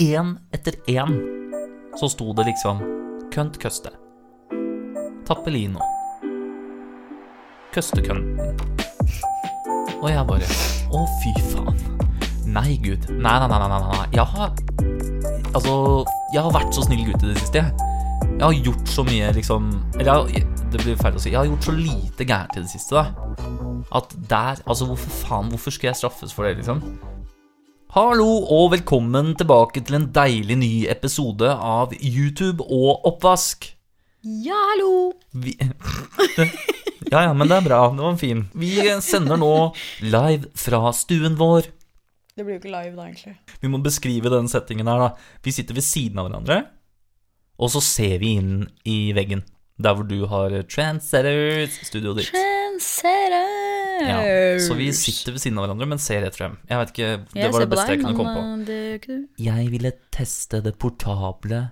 én etter én så sto det liksom Kønt køste. Tappelino. Køstekønten. Og jeg bare Å, fy faen. Nei, gud. Nei, nei, nei, nei, nei. Jeg har Altså, jeg har vært så snill gutt i det siste, jeg. Jeg har gjort så mye, liksom Eller jeg, det blir feil å si. Jeg har gjort så lite gærent i det siste, da. At der Altså, hvorfor faen? Hvorfor skulle jeg straffes for det, liksom? Hallo og velkommen tilbake til en deilig ny episode av YouTube og oppvask. Ja, hallo! Vi Ja, ja, men det er bra. Det var fin. Vi sender nå live fra stuen vår. Det blir jo ikke live da, egentlig. Vi må beskrive den settingen her, da. Vi sitter ved siden av hverandre, og så ser vi inn i veggen. Der hvor du har Trendsetters, studioet ditt. Trendsetters! Ja, så vi sitter ved siden av hverandre, men ser rett frem. Jeg vet ikke, Det Jeg var det beste deg, jeg kunne komme på. uh, det gjør ikke du. Jeg ville teste det portable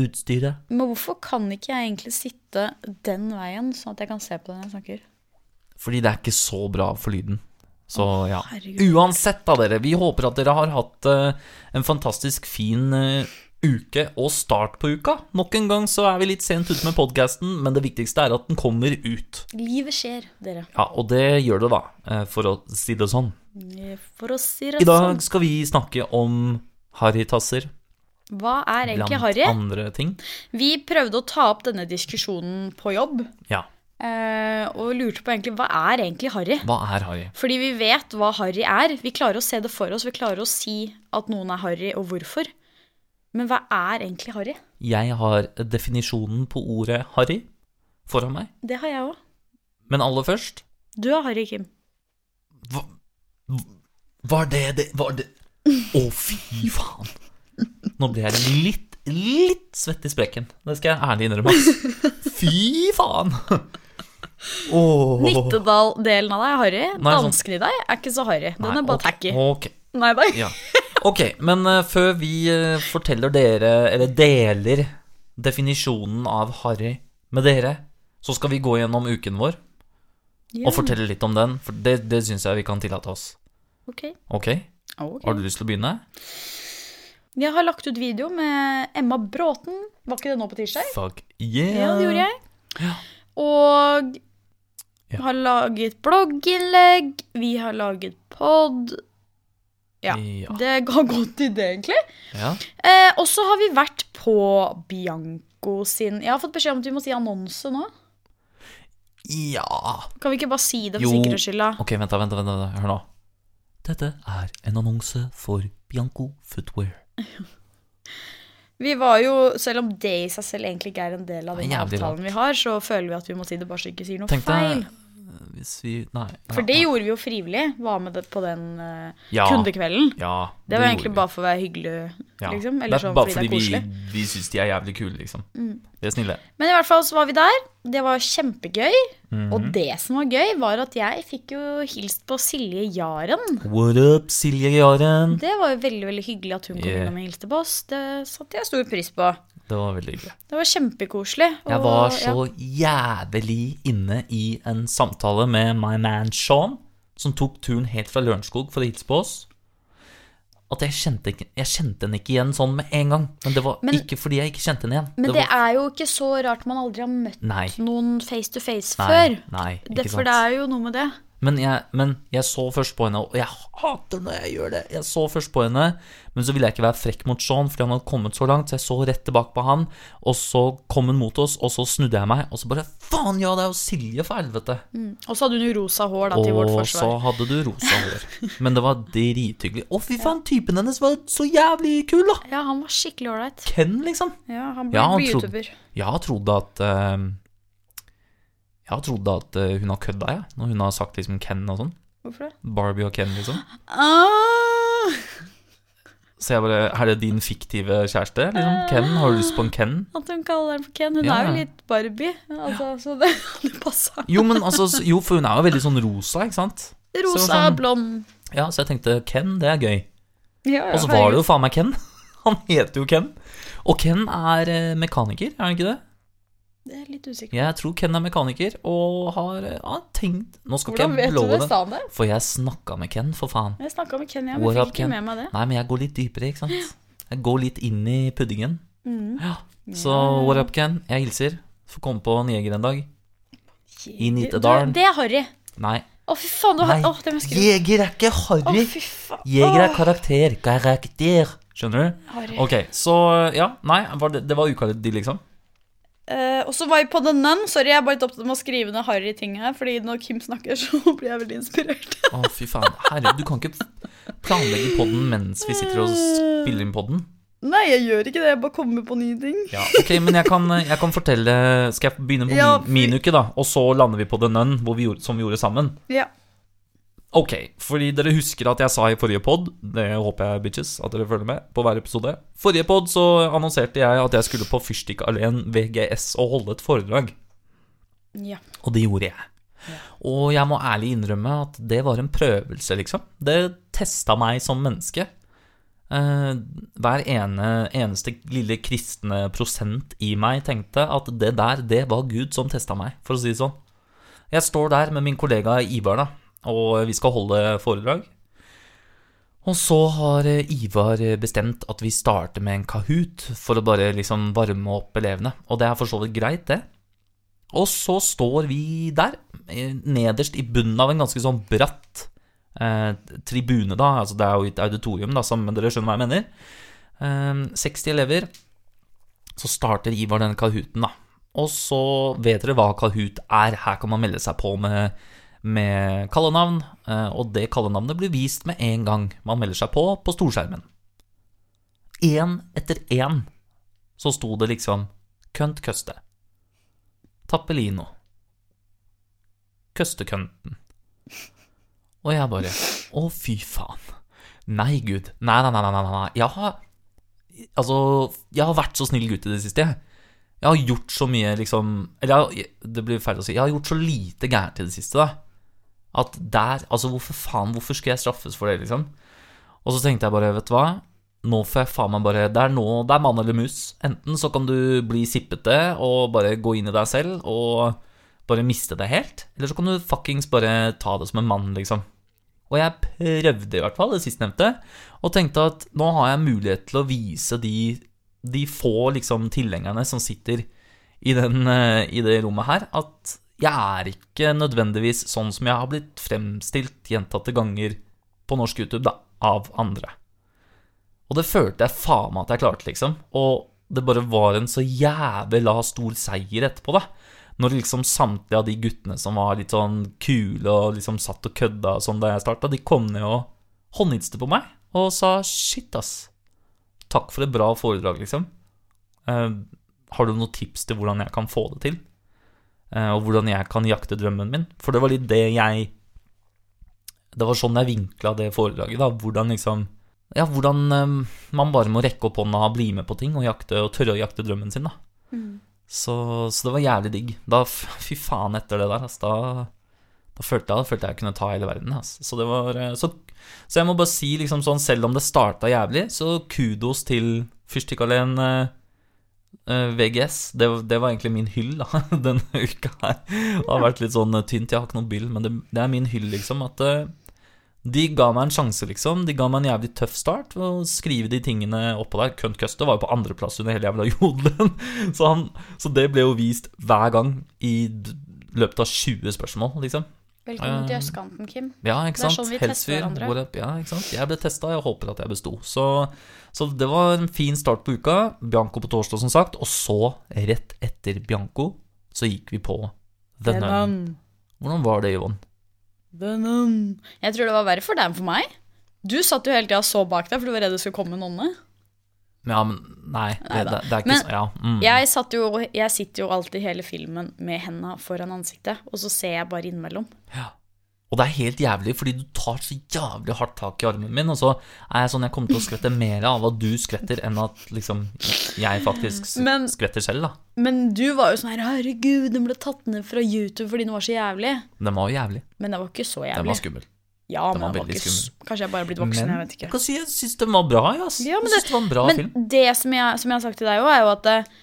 utstyret. Men hvorfor kan ikke jeg egentlig sitte den veien, sånn at jeg kan se på den jeg snakker? Fordi det er ikke så bra for lyden. Så ja. herregud. Uansett, da, dere. Vi håper at dere har hatt uh, en fantastisk fin eh, uke og start på uka. Nok en gang så er vi litt sent ute med podkasten, men det viktigste er at den kommer ut. Livet skjer, dere. Ja, og det gjør det, da, eh, for å si det sånn. For å si det I dag sånn. skal vi snakke om harrytasser Hva er egentlig blant harry? andre ting. Vi prøvde å ta opp denne diskusjonen på jobb, Ja, eh, og lurte på egentlig hva er egentlig harry? hva er harry? Fordi vi vet hva harry er. Vi klarer å se det for oss. Vi klarer å si at noen er harry, og hvorfor. Men hva er egentlig harry? Jeg har definisjonen på ordet harry foran meg. Det har jeg òg. Men aller først Du er harry, Kim. Hva, var det det Var det Å, fy faen. Nå ble jeg litt, litt svett i sprekken. Det skal jeg ærlig innrømme. ass. Fy faen. Oh. Nittedal-delen av deg er harry. Sånn- Dansken i deg er ikke så harry. Den Nei, er bare okay. tacky. Okay. Nei da. ja. ok, men eh, før vi eh, forteller dere, eller deler definisjonen av harry med dere, så skal vi gå gjennom uken vår og fortelle litt om den, for det, det syns jeg vi kan tillate oss. Ok. Ok? Ok. Har du lyst til å begynne? Jeg har lagt ut video med Emma Bråten. Var ikke det nå på tirsdag? Fuck yeah. Ja, det gjorde jeg. Ja. Og Ja. har laget blogginnlegg. Vi har laget pod. Ja. Ja. Det har gått i det, egentlig. Ja. Eh, og så har vi vært på Bianco sin Jeg har fått beskjed om at vi må si annonse nå. ja. Kan vi ikke bare si det for sikkerhets skyld? Ok, vent da, vent da, vent hør nå. Dette er en annonse for Bianco Footwear. Vi var jo, Selv om det i seg selv egentlig ikke er en del av den jævlig avtalen vi har, så føler vi at vi må si det bare så ikke sier noe Tenkte, feil. Hvis vi Nei. For det gjorde vi jo frivillig. Var med på den uh, Ja. kundekvelden. Ja, Det var det egentlig bare for å være hyggelig, Ja. liksom. Det er sånn bare fordi fordi er. Mm. vi, vi syns de er jævlig kule, liksom. De er snille. Men i hvert fall så var vi der. Det var kjempegøy. Mhm. Og det som var gøy, var at jeg fikk jo hilst på Silje Jaren. What up, Silje Jaren? Det var jo veldig veldig hyggelig at hun kom Yeah. innom og hilste på oss. Det satte jeg stor pris på. Det var veldig hyggelig. Det var kjempekoselig. Jeg var så jævlig inne i en samtale med my man Sean, som tok turen helt fra Lørenskog for å hilse på oss. At jeg kjente, jeg kjente henne ikke igjen sånn med en gang. Men det var Men- ikke fordi jeg ikke kjente henne igjen. Men det var, er jo ikke så rart man aldri har møtt Nei. noen face to face Nei, før. nei, det, for det er jo noe med det. Men jeg, men jeg så først på henne, og jeg hater når jeg gjør det. Jeg så først på henne, men så ville jeg ikke være frekk mot Sean, fordi han hadde kommet så langt, så jeg så rett tilbake på han, og så kom hun mot oss, og så snudde jeg meg, og så bare Faen, ja, det er jo Silje, for helvete! Og så hadde hun rosa hår da, til vårt forsvar. Og så hadde du rosa hår. Men det var drithyggelig. Å, fy faen, typen hennes var så jævlig kul, da! Ja, han var skikkelig ålreit. Ken, liksom. Ja, han ble, Ja, han YouTuber. trodde- YouTuber. Jeg trodde at eh, Jeg trodde at eh, hun har kødda, jeg, når hun har sagt liksom Ken og sånn. Hvorfor det? Barbie og Ken, liksom. Ah! Så jeg bare Er det din fiktive kjæreste? Liksom? Ken? Har du lyst på en Ken? At hun kaller den for Ken. Hun Ja, er jo litt Barbie, altså, så det det passa. Jo, men altså Jo, for hun er jo veldig sånn rosa, ikke sant? Rosa, sånn- blond. Ja, så jeg tenkte Ken, det er gøy. Ja, ja, Og så var det jo faen meg Ken. Han heter jo Ken. Og Ken er eh, mekaniker, er han ikke det? Det er litt usikker. Jeg tror Ken er mekaniker, og har, ja, tenkt Nå skal Hvordan ikke jeg du det? det, Sa det? for jeg snakka med Ken, for faen. Jeg snakka med Ken, ja, men What fikk ikke Ken? med meg det. Nei, men jeg går litt dypere, ikke sant? Jeg går litt inn i puddingen. Ja. Så what up, Ken? Jeg hilser. Får komme på en jeger en dag. I Nittedalen. Det er harry. Nei. Å, fy faen. Du har, Nei. å, det må jeg skrive. Jeger er ikke harry. Jeger er karakter. Karakter. Skjønner du? harry. Ok, så ja. Nei, var det, det var uka di, liksom? Eh, og så var jeg på The Nun. Sorry, jeg er bare litt opptatt med å skrive ned harry ting her. Fordi når Kim snakker, så blir jeg veldig inspirert. Å, fy faen. Herre, du kan ikke planlegge podden mens vi sitter og spiller inn poden. Nei, jeg gjør ikke det. Jeg bare kommer på nye ting. Ja, ok, men jeg kan, jeg kan fortelle Skal jeg begynne på Ja, min, min uke, da? Og så lander vi på The Nun, vi gjorde, som vi gjorde sammen. Ja. Ok, fordi dere husker at jeg sa i forrige pod Det håper jeg, bitches, at dere følger med på hver episode. Forrige pod så annonserte jeg at jeg skulle på Fyrstikkalleen VGS og holde et foredrag. ja. Og det gjorde jeg. Og jeg må ærlig innrømme at det var en prøvelse, liksom. Det testa meg som menneske. Eh, hver ene, eneste lille kristne prosent i meg tenkte at det der, det var Gud som testa meg, for å si det sånn. Jeg står der med min kollega Ivar, da, og vi skal holde foredrag. Og så har eh, Ivar bestemt at vi starter med en Kahoot for å bare liksom varme opp elevene. Og det er for så vidt greit, det. Og så står vi der, eh, nederst i bunnen av en ganske sånn bratt eh, tribune, da. Altså det er jo et auditorium, da, som dere skjønner hva jeg mener. Eh, 60 elever. Så starter Ivar denne Kahooten, da. Og så vet dere hva Kahoot er. Her kan man melde seg på med, med kallenavn. eh, og det kallenavnet blir vist med en gang man melder seg på på storskjermen. Én etter én så sto det liksom Kønt Køste. Tappelino. Køstekønten. Og jeg bare Å, fy faen. Nei, Gud. Nei, nei, nei, nei, nei. Jeg har Altså, jeg har vært så snill gutt i det siste, jeg. Jeg har gjort så mye, liksom Eller jeg, det blir feil å si. Jeg har gjort så lite gærent i det siste, da. At der Altså, hvorfor faen? Hvorfor skulle jeg straffes for det, liksom? Og så tenkte jeg bare, vet du hva? Nå får jeg faen meg bare Det er nå Det er mann eller mus. Enten så kan du bli sippete og bare gå inn i deg selv og bare miste det helt, eller så kan du fuckings bare ta det som en mann, liksom. Og jeg prøvde i hvert fall det sistnevnte, og tenkte at nå har jeg mulighet til å vise de, de få liksom tilhengerne som sitter i, den, eh, i det rommet her, at jeg er ikke nødvendigvis sånn som jeg har blitt fremstilt gjentatte ganger på norsk YouTube, da, av andre. Og det følte jeg faen meg at jeg klarte, liksom. Og det bare var en så jævla stor seier etterpå, da. Når liksom samtlige av de guttene som var litt sånn kule og liksom satt og kødda og sånn da jeg starta, de kom ned og håndhilste på meg og sa shit, ass. Takk for et bra foredrag, liksom. Uh, har du noen tips til hvordan jeg kan få det til? Eh, og hvordan jeg kan jakte drømmen min? For det var litt det jeg Det var sånn jeg vinkla det foredraget, da. Hvordan liksom Ja, hvordan eh, man bare må rekke opp hånda og bli med på ting og jakte og tørre å jakte drømmen sin, da. Så, så det var jævlig digg. Da, fy faen etter det der, altså, Da, da følte jeg, da følte jeg kunne ta hele verden. Altså. Så det var eh, så, så jeg må bare si liksom sånn, selv om det starta jævlig, så kudos til Fyrstikkalleen eh, eh, VGS. Det, det var egentlig min hyll da, denne uka her. Det har vært litt sånn eh, tynt, jeg har ikke noen byll, men det, det er min hyll, liksom. At eh, de ga meg en sjanse, liksom. De ga meg en jævlig tøff start ved å skrive de tingene oppå der. Cunt Custer var jo på andreplass under hele jævla jodelen. Så, så det ble jo vist hver gang i løpet av 20 spørsmål, liksom. Velkommen til Eh, østkanten, Kim. Ja, ikke Det er sånn vi tester hverandre. Ja, ikke sant? Jeg ble testa, jeg håper at jeg besto. Så, så det var en fin start på uka. Bianco på torsdag, som sagt. Og så, rett etter Bianco, så gikk vi på The Nun. Hvordan var det, Yvonne? The Nun. Jeg tror det var verre for deg enn for meg. Du satt jo hele tida og så bak deg, for du var redd det skulle komme en nonne. Ja, men nei, det, det, det er ikke Men så Ja. Mm. Jeg, satt jo, jeg sitter jo alltid hele filmen med henda foran ansiktet, og så ser jeg bare innimellom. Ja. Og det er helt jævlig, fordi du tar så jævlig hardt tak i armen min, og så er jeg sånn Jeg kommer til å skvette mer av at du skvetter, enn at liksom jeg faktisk Men- skvetter selv, da. Men du var jo sånn her Herregud, den ble tatt ned fra YouTube fordi den var så jævlig. Den var jo jævlig. Men den var ikke så jævlig. Den var skummel. Ja, men var var ikke. Kanskje jeg bare er blitt voksen, Men jeg vet jeg ikke. kan si jeg syns den var bra, jeg, ass. Ja, men det, det var en bra Men film. det som jeg, som jeg har sagt til deg òg, er jo at uh,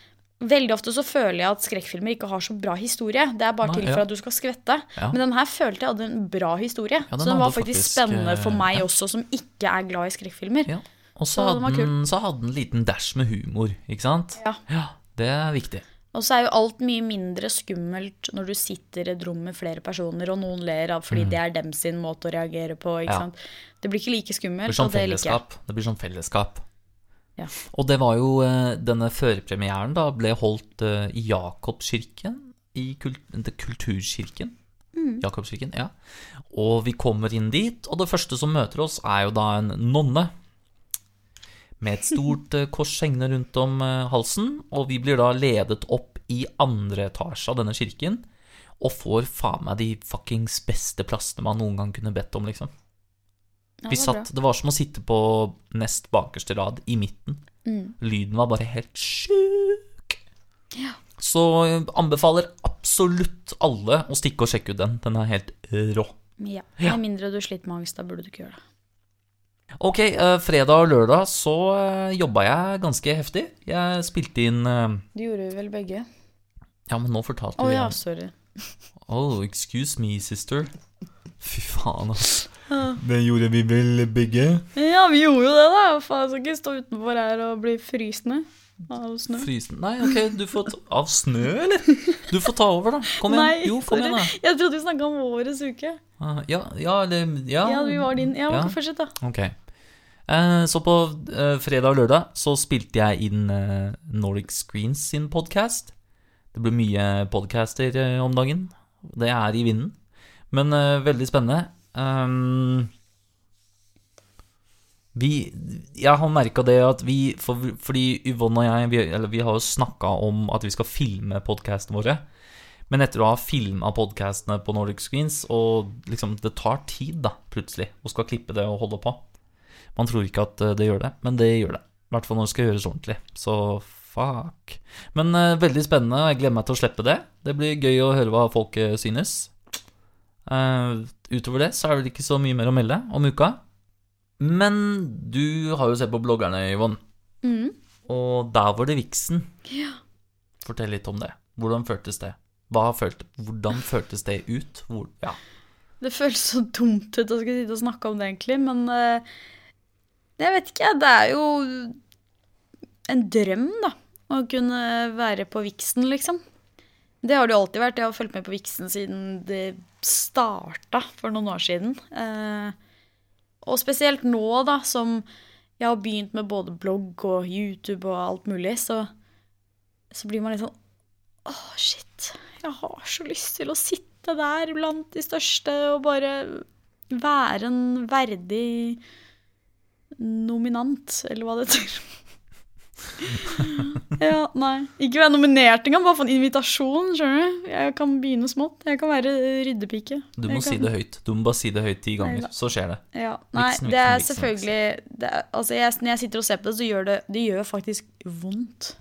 veldig ofte så føler jeg at skrekkfilmer ikke har så bra historie. Det er bare Nei, til ja. for at du skal skvette. Ja. Men den her følte jeg hadde en bra historie. den så den var faktisk faktisk, spennende eh, for meg ja. også, som ikke er glad i skrekkfilmer. Ja. Og så Så hadde, den, så hadde den en liten dash med humor, ikke sant? Ja. Det er viktig. Og så er jo alt mye mindre skummelt når du sitter i et rom med flere personer, og noen ler av fordi det er dem sin måte å reagere på. ikke Mm. Ja. sant? Det blir ikke like Det skummelt. blir sånn det fellesskap. Det blir sånn fellesskap. Ja. Og det var jo eh, Denne førpremieren da ble holdt eh, i Jakobskirken. I kult, Kulturkirken. Mm. Jakobskirken, ja. Og vi kommer inn dit, og det første som møter oss, er jo da en nonne. Med et stort eh, kors hengende rundt om eh, halsen, og vi blir da ledet opp i andre etasje av denne kirken. Og får faen meg de fuckings beste plassene man noen gang kunne bedt om, liksom. Ja, Vi satt, det var som å sitte på nest bakerste rad i midten. Mm. Lyden var bare helt sjuk. Så jeg anbefaler absolutt alle å stikke og sjekke ut den. Den er helt rå. Ja. Ja. Med mindre du sliter med angst, da burde du ikke gjøre det. Ok, eh, fredag og lørdag så eh, jobba jeg ganske heftig. Jeg spilte inn eh, Det gjorde vi vel begge. Ja, men nå fortalte Å vi ja, sorry. Oh, excuse me, sister. Fy faen, ass. Det gjorde vi vel begge? Ja, vi gjorde jo det, da. Faen, jeg skal ikke stå utenfor her og bli frysende av snø. Frysen Nei, ok, du får ta Av snø, eller? Du får ta over, da. Kom igjen. Nei, jo, kom igjen, da. Jeg trodde vi snakka om årets uke. Ah, Ja, ja, eller Ja. Ja, vi var din. Ja, Ja. fortsett, da. Ok. Eh, så på eh, fredag og lørdag så spilte jeg inn eh, Nordic Screens sin podkast. Det blir mye podcaster eh, om dagen. Det er i vinden. Men eh, veldig spennende. Um, vi, jeg har merka det at vi for, Fordi Yvonne og jeg vi, vi har jo snakka om at vi skal filme podkastene våre. Men etter å ha filma podkastene på Nordic Screens, og liksom det tar tid, da, plutselig, å skal klippe det og holde på. Man tror ikke at eh, det gjør det, men det gjør det. I hvert fall når det skal gjøres ordentlig. Så fuck. Men uh, veldig spennende, og jeg gleder meg til å slippe det. Det blir gøy å høre hva folk eh, synes. Uh, utover det så er det ikke så mye mer å melde om uka. Men du har jo sett på bloggerne, Yvonne. Mm. Og der var det viksen. Ja. Fortell litt om det. Hvordan føltes det? Hva følte, hvordan føltes det ut? Hvor, ja. Det føles så dumt ut å skulle sitte og snakke om det, egentlig, men eh, jeg vet ikke. Det er jo en drøm, da. Å kunne være på Vixen, liksom. Det har det jo alltid vært. Jeg har fulgt med på Vixen siden det starta for noen år siden. Eh, og spesielt nå, da, som jeg har begynt med både blogg og YouTube og alt mulig, så, så blir man litt sånn Å, shit. Jeg har så lyst til å sitte der blant de største og bare være en verdig nominant, eller hva det heter. ja, nei. Ikke være nominert engang, bare få en invitasjon, skjønner du. Jeg kan begynne smått. Jeg kan være ryddepike. Du må kan... si det høyt. Du må bare si det høyt ti ganger, Neida. så skjer det. Ja, Nei, Vixen, det er selvfølgelig det er, Altså, jeg, når jeg sitter og ser på det, så gjør det Det gjør faktisk vondt.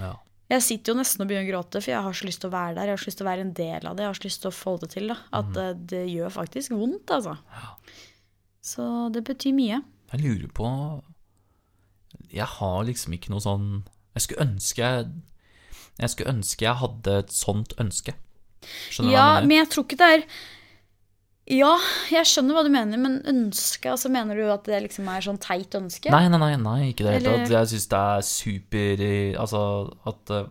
Ja. Jeg sitter jo nesten og begynner å gråte, for jeg har så lyst til å være der. Jeg har så lyst til å være en del av det. Jeg har så lyst til å få det til. da At Mm. det, gjør faktisk vondt, altså. Så det betyr mye. Jeg lurer på Jeg har liksom ikke noe sånn Jeg skulle ønske jeg Jeg skulle ønske jeg hadde et sånt ønske. Skjønner du Ja, hva jeg men jeg tror ikke det er Ja, jeg skjønner hva du mener, men ønske altså Mener du at det liksom er sånn teit ønske? Nei, nei, nei, nei, ikke det hele tatt. Jeg syns det er super eh, Altså at eh,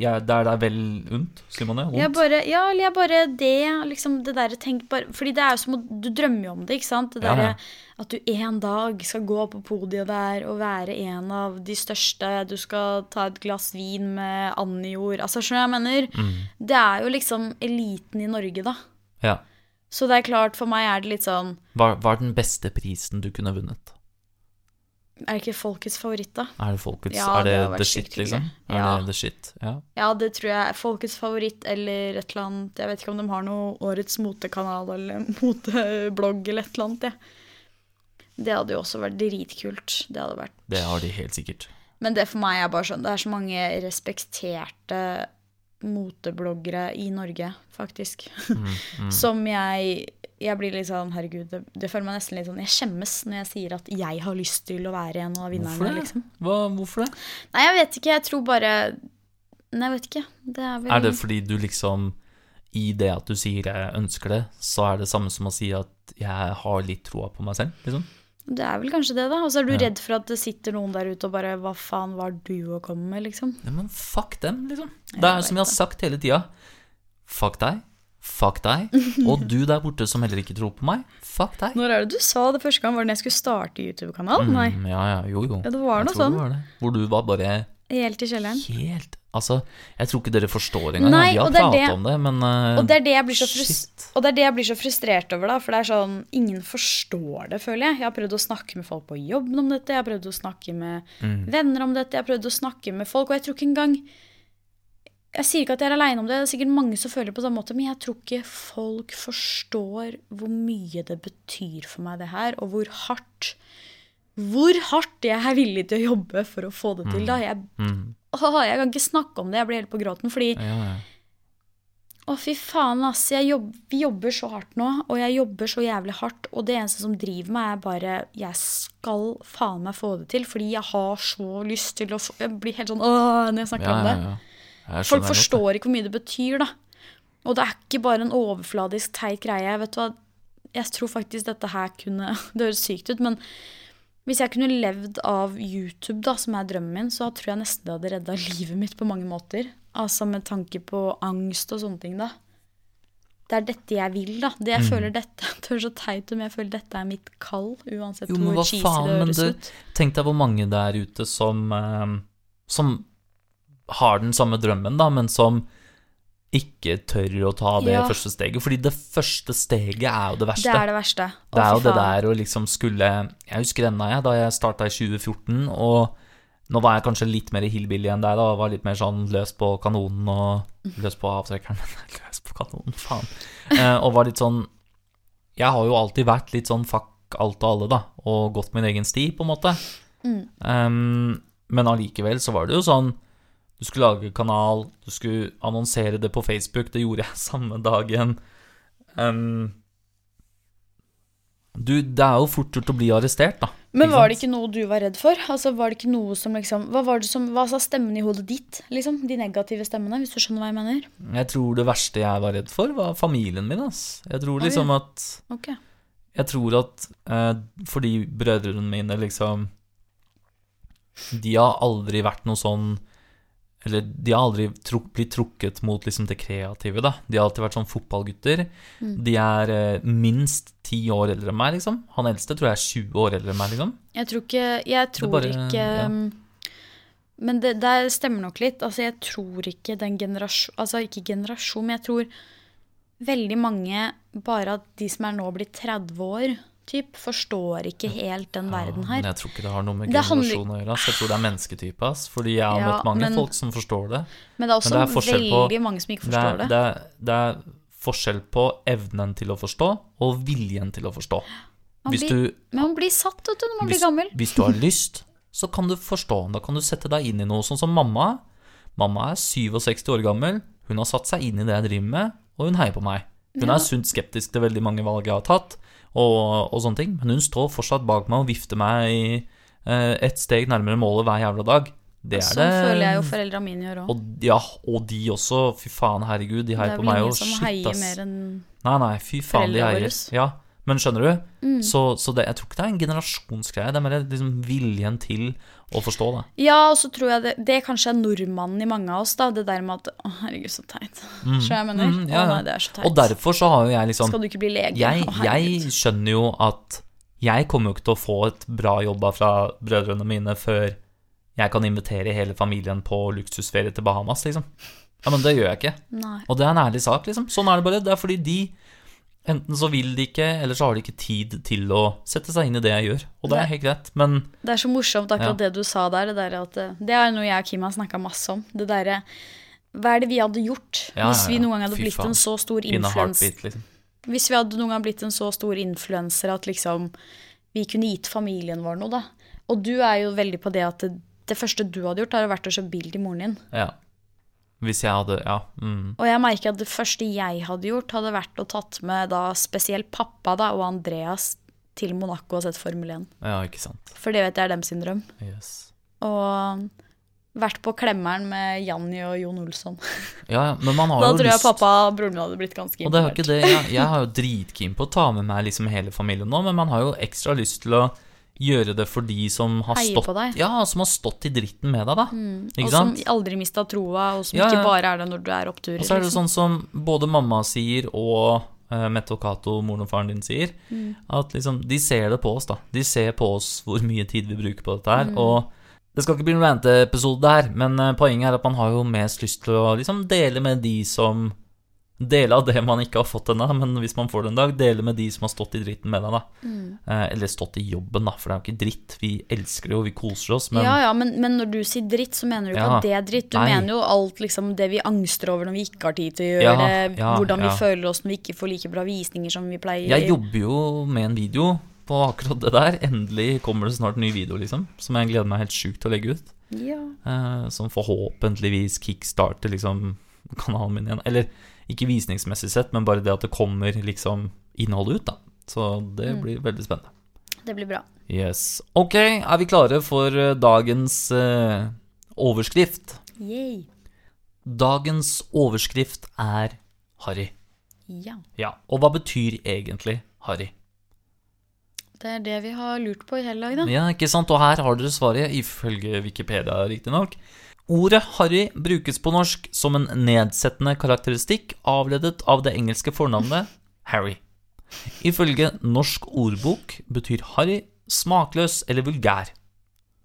jeg, Det er deg vel unt, sier man det? Jeg bare, ja, eller jeg bare det, liksom det der, tenk bare Fordi det er jo som Du drømmer jo om det, ikke sant? Det Ja, ja. at du en dag skal gå på podiet der og være en av de største. Du skal ta et glass vin med Annijord. Altså, skjønner du hva jeg mener? Mm. Det er jo liksom eliten i Norge, da. Ja. Så det er klart, for meg er det litt sånn Hva, er den beste prisen du kunne vunnet? Er det ikke folkets favoritt, da? Er det folkets Ja, Er det, det the shit, liksom? Er Ja. det the shit? Ja. Ja, det tror jeg folkets favoritt eller et eller annet. Jeg vet ikke om de har noe Årets motekanal eller moteblogg eller et eller annet. jeg. Det hadde jo også vært dritkult. Det hadde vært. Det har de helt sikkert. Men det for meg er bare sånn Det er så mange respekterte motebloggere i Norge, faktisk. Mm, Som jeg Jeg blir litt sånn Herregud, det, det føler meg nesten litt sånn Jeg skjemmes når jeg sier at jeg har lyst til å være en av vinnerne, Hvorfor det? liksom. Hva, hvorfor det? Nei, jeg vet ikke. Jeg tror bare Nei, jeg vet ikke. Det er vel Er det fordi du liksom I det at du sier jeg ønsker det, så er det samme som å si at jeg har litt troa på meg selv, liksom? Det er vel kanskje det, da. Og så er du Ja. redd for at det sitter noen der ute og bare Hva faen var du å komme med, liksom? Ja, men fuck dem, liksom. Det er jo som jeg har sagt hele tida. Fuck deg. Fuck deg. Og du der borte som heller ikke tror på meg. Fuck deg. Når er det du sa det første gang? Var det når jeg skulle starte YouTube-kanal? Mm, ja, ja, jo, jo. Ja, det var Jeg noe sånn. det var det. Hvor du var bare Helt i kjelleren. helt Altså, jeg tror ikke dere forstår engang. Nei, Vi har pratet om det, men uh, Og det er det. Og det er det jeg blir så frustrert over, da. For det er sånn Ingen forstår det, føler jeg. Jeg har prøvd å snakke med folk på jobben om dette. Jeg har prøvd å snakke med Mm. venner om dette. Jeg har prøvd å snakke med folk. Og jeg tror ikke engang Jeg sier ikke at jeg er aleine om det. Det er sikkert mange som føler det på samme måte. Men jeg tror ikke folk forstår hvor mye det betyr for meg, det her. Og hvor hardt Hvor hardt jeg er villig til å jobbe for å få det til. da. Jeg, Mm. Åh, jeg kan ikke snakke om det. Jeg blir helt på gråten. fordi Ja, ja. å, fy faen, ass. Jobb, vi jobber så hardt nå, og jeg jobber så jævlig hardt. Og det eneste som driver meg, er bare Jeg skal faen meg få det til, fordi jeg har så lyst til å få Jeg blir helt sånn åh når jeg snakker ja, om det. Folk forstår godt ikke hvor mye det betyr, da. Og det er ikke bare en overfladisk teit greie. Vet du hva, jeg tror faktisk dette her kunne Det høres sykt ut, men hvis jeg kunne levd av YouTube, da, som er drømmen min, så tror jeg nesten det hadde redda livet mitt på mange måter. Altså med tanke på angst og sånne ting, da. Det er dette jeg vil, da. Det jeg Mm. føler dette Det høres så teit ut, men jeg føler dette er mitt kall, uansett Jo, hvor cheesy faen, det høres ut. Tenk deg hvor mange der ute som eh, Som har den samme drømmen, da, men som ikke tør å ta det Ja. første steget. Fordi det første steget er jo det verste. Det er det verste. Å, Det er jo det der å liksom skulle Jeg husker ennå, jeg, da jeg starta i 2014, og nå var jeg kanskje litt mer hillbilly enn deg, da. Var litt mer sånn løs på kanonen og Løs på avtrekkeren, løs på kanonen, faen. Eh, og var litt sånn Jeg har jo alltid vært litt sånn fuck alt og alle, da, og gått min egen sti, på en måte. Mm. Um, men allikevel så var det jo sånn Du skulle lage kanal, du skulle annonsere det på Facebook. Det gjorde jeg samme dagen. Um, du, det er jo fort gjort å bli arrestert, da. Men var det ikke noe du var redd for? Altså, var det ikke noe som liksom Hva var det som Hva sa stemmen i hodet ditt, liksom? De negative stemmene, hvis du skjønner hva jeg mener? Jeg tror det verste jeg var redd for, var familien min, ass. Jeg tror liksom at okay. Jeg tror at eh, fordi brødrene mine liksom De har aldri vært noe sånn Eller de har aldri truk, blitt trukket mot liksom det kreative, da. De har alltid vært sånn fotballgutter. Mm. De er eh, minst ti år eldre enn meg, liksom. Han eldste tror jeg er 20 år eldre enn meg, liksom. Jeg tror ikke Jeg tror bare- ikke ja. um, Men det der stemmer nok litt. Altså, jeg tror ikke den generasjon Altså, ikke generasjon, men jeg tror veldig mange, bare at de som er nå blitt 30 år, typ, forstår ikke helt den verden Ja, her. Men jeg tror ikke det har noe med generasjon å gjøre. Jeg tror det er mennesketype. Fordi jeg har Ja, møtt mange men- folk som forstår det. Men det er også det er veldig på- mange som ikke Det er, forstår det. det, er, det er forskjell på evnen til å forstå og viljen til å forstå. Man blir, du, men man blir satt, du, når man hvis, blir gammel. hvis du har lyst, så kan du forstå. Da kan du sette deg inn i noe. Sånn som mamma. Mamma er 67 år gammel. Hun har satt seg inn i det jeg driver med, og hun heier på meg. Hun Ja. er sunt skeptisk til veldig mange valg jeg har tatt, og, og sånne ting. Men hun står fortsatt bak meg og vifter meg i, eh, et steg nærmere målet hver jævla dag. Det er Sånn det. føler jeg jo foreldra mine gjør òg. Ja, og de også. Fy faen, herregud, de Det er vel ingen som heier mer enn Nei, nei, fy faen, de heier. våres. Ja, men skjønner du? Mm. Så, så det, jeg tror ikke det er en generasjonsgreie. Det er mer liksom viljen til å forstå det. Ja, og så tror jeg det, det kanskje er nordmannen i mange av oss, da. Det der med at Å, herregud, så teit. Skjønner jeg mener? Mm, ja, Å nei, det er så teit. Og derfor så har jo jeg liksom Skal du ikke bli lege? jeg, Å, jeg skjønner jo at jeg kommer jo ikke til å få et bra jobba fra brødrene mine før jeg kan invitere hele familien på luksusferie til Bahamas, liksom. Ja, men det gjør jeg ikke. Nei. Og det er en ærlig sak, liksom. Sånn er det bare. Det er fordi de Enten så vil de ikke, eller så har de ikke tid til å sette seg inn i det jeg gjør. Og det er helt greit, men Det er så morsomt akkurat Ja. det du sa der. Det, der at, eh, det er noe jeg og Kim har snakka masse om. Det derre Hva er det vi hadde gjort Ja, hvis vi noen gang hadde Fy blitt faen. en så stor in a influens... heartbeat, liksom. Hvis vi hadde noen gang blitt en så stor influenser at liksom vi kunne gitt familien vår noe, da. Og du er jo veldig på det at det, det første du hadde gjort, har vært å kjøpe bil til moren din. Ja. Hvis jeg hadde Ja. Mm. Og jeg merker at det første jeg hadde gjort, hadde vært å tatt med da spesielt pappa da, og Andreas til Monaco og sett Formel 1. ja, ikke sant. For det vet jeg er dem sin drøm. Yes. Og vært på klemmeren med Janni og Jon Olsson. Ja, men man har Da jo tror jeg lyst pappa og broren min hadde blitt ganske Og det er ikke det, jeg, jeg har jo dritkeen på å ta med meg liksom hele familien nå, men man har jo ekstra lyst til å gjøre det for de som har stått. Ja, som har stått i dritten med deg, da. Ikke Og som aldri mista troa, og som Ja, ikke bare er det når du er oppturer. Og så er det liksom. sånn som både mamma sier og uh, Mette og Cato, moren og faren din, sier. Mm. At liksom, de ser det på oss, da. De ser på oss hvor mye tid vi bruker på dette her. Mm. Og det skal ikke bli en rante-episode her, men eh, poenget er at man har jo mest lyst til å liksom dele med de som Dele av det man ikke har fått ennå, men hvis man får det en dag, dele med de som har stått i dritten med deg, da. Mm. Eh, eller stått i jobben, da, for det er jo ikke dritt. Vi elsker det jo, vi koser oss, men ja, ja, men, men når du sier dritt, så mener du ikke Ja. at det er dritt. Du Nei. mener jo alt liksom det vi angster over når vi ikke har tid til å gjøre Ja, det, ja, hvordan vi føler oss når vi ikke får like bra visninger som vi pleier. Jeg jobber jo med en video på akkurat det der. Endelig kommer det snart en ny video, liksom. Som jeg gleder meg helt sjukt til å legge ut. Ja. Eh, som forhåpentligvis kickstarter liksom kanalen min igjen. Eller ikke visningsmessig sett, men bare det at det kommer liksom innholdet ut, da. Så det Mm. blir veldig spennende. Det blir bra. Yes. Ok, er vi klare for eh, dagens eh, overskrift? Yay. Dagens overskrift er Harry. Ja. Ja, og hva betyr egentlig Harry? Det er det vi har lurt på i hele dag, da. Ja, ikke sant? Og her har dere svaret, ifølge Wikipedia riktignok. Ordet harry brukes på norsk som en nedsettende karakteristikk avledet av det engelske fornavnet Harry. Ifølge Norsk ordbok betyr harry smakløs eller vulgær.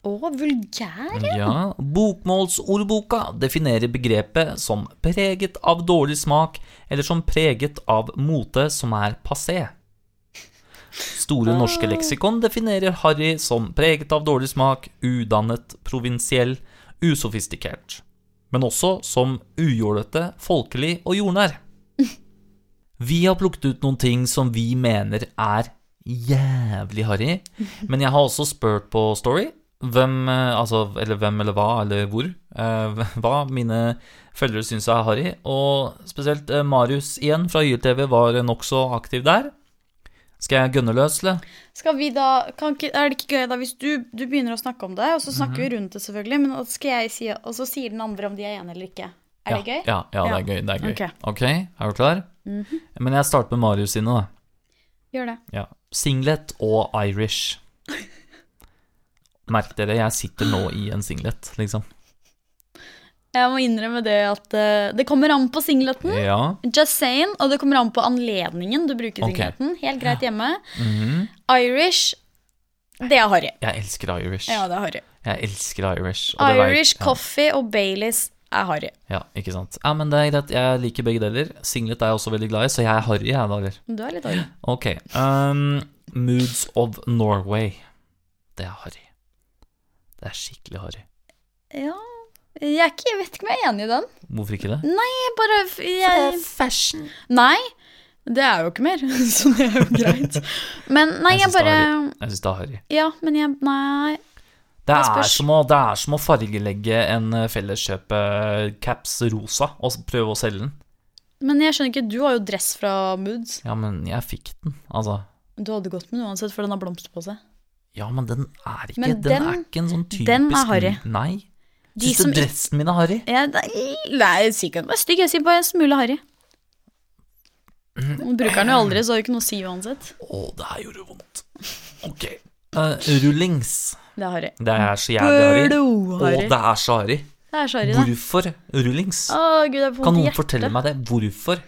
Å, vulgær? Ja, Bokmålsordboka definerer begrepet som preget av dårlig smak eller som preget av mote som er passé. Store norske leksikon definerer harry som preget av dårlig smak, udannet, provinsiell, usofistikert. Men også som ujålete, folkelig og jordnær. Vi har plukket ut noen ting som vi mener er jævlig harry, men jeg har også spurt på Story hvem, eh, altså, eller hvem eller hva, eller hvor, eh, hva mine følgere syns er harry. Og spesielt eh, Marius igjen fra YLTV var nokså aktiv der. Skal jeg gønne løs, eller? Skal vi da, kan ikke, Er det ikke gøy da hvis du, du begynner å snakke om det, og så snakker vi rundt det, selvfølgelig, men skal jeg si, og så sier den andre om de er enige eller ikke? Er ja, det gøy? Ja, ja, det er gøy. Det er gøy. Ok. okay er du klar? Men jeg starter med Marius sine, da. Gjør det. Ja. Singlet og Irish. Merk dere, jeg sitter nå i en singlet, liksom. Jeg må innrømme det at uh, det kommer an på singleten. Ja. Just saying, og det kommer an på anledningen du bruker singleten. singleten. Helt greit hjemme. Mhm. Irish, det er harry. Jeg elsker Irish. Ja, det er harry. Jeg elsker Irish. Irish ja. coffee og Baileys er harry. Ja, ikke sant. Ja, men det er greit. Jeg liker begge deler. Singlet er jeg også veldig glad i, så jeg er harry, jeg, da, eller? Du er litt harry. Ok. Um, Moods of Norway. Det er harry. Det er skikkelig harry. Ja, jeg, er ikke, jeg vet ikke om jeg er enig i den. Hvorfor ikke det? Nei, bare jeg, fashion. Nei, det er jo ikke mer, så det er jo greit. Men nei, Jeg syns bare. Jeg synes det er harry. Ja, men jeg Nei. Det er, som å, det er som å fargelegge en eh, felleskjøpe-caps rosa og prøve å selge den. Men jeg skjønner ikke, du har jo dress fra Moods. Ja, men jeg fikk den, altså. Du hadde gått med den uansett, for den har blomster på seg. Ja, men den er ikke, Men den, den- er ikke en sånn typisk den er harry. Nei. De Syns som du dressen min er harry? Ja, nei, jeg sier ikke den var stygg, jeg sier bare en smule harry. Du bruker den jo aldri, så har det ikke noe å si uansett. Å, det her gjorde vondt. Ok. Uh, rullings. Det er harry. Det er så jævlig harry. Og det er så harry. Det er så harry. Hvorfor rullings? Å, gud, jeg får Kan noen hjertet. fortelle meg det? Hvorfor?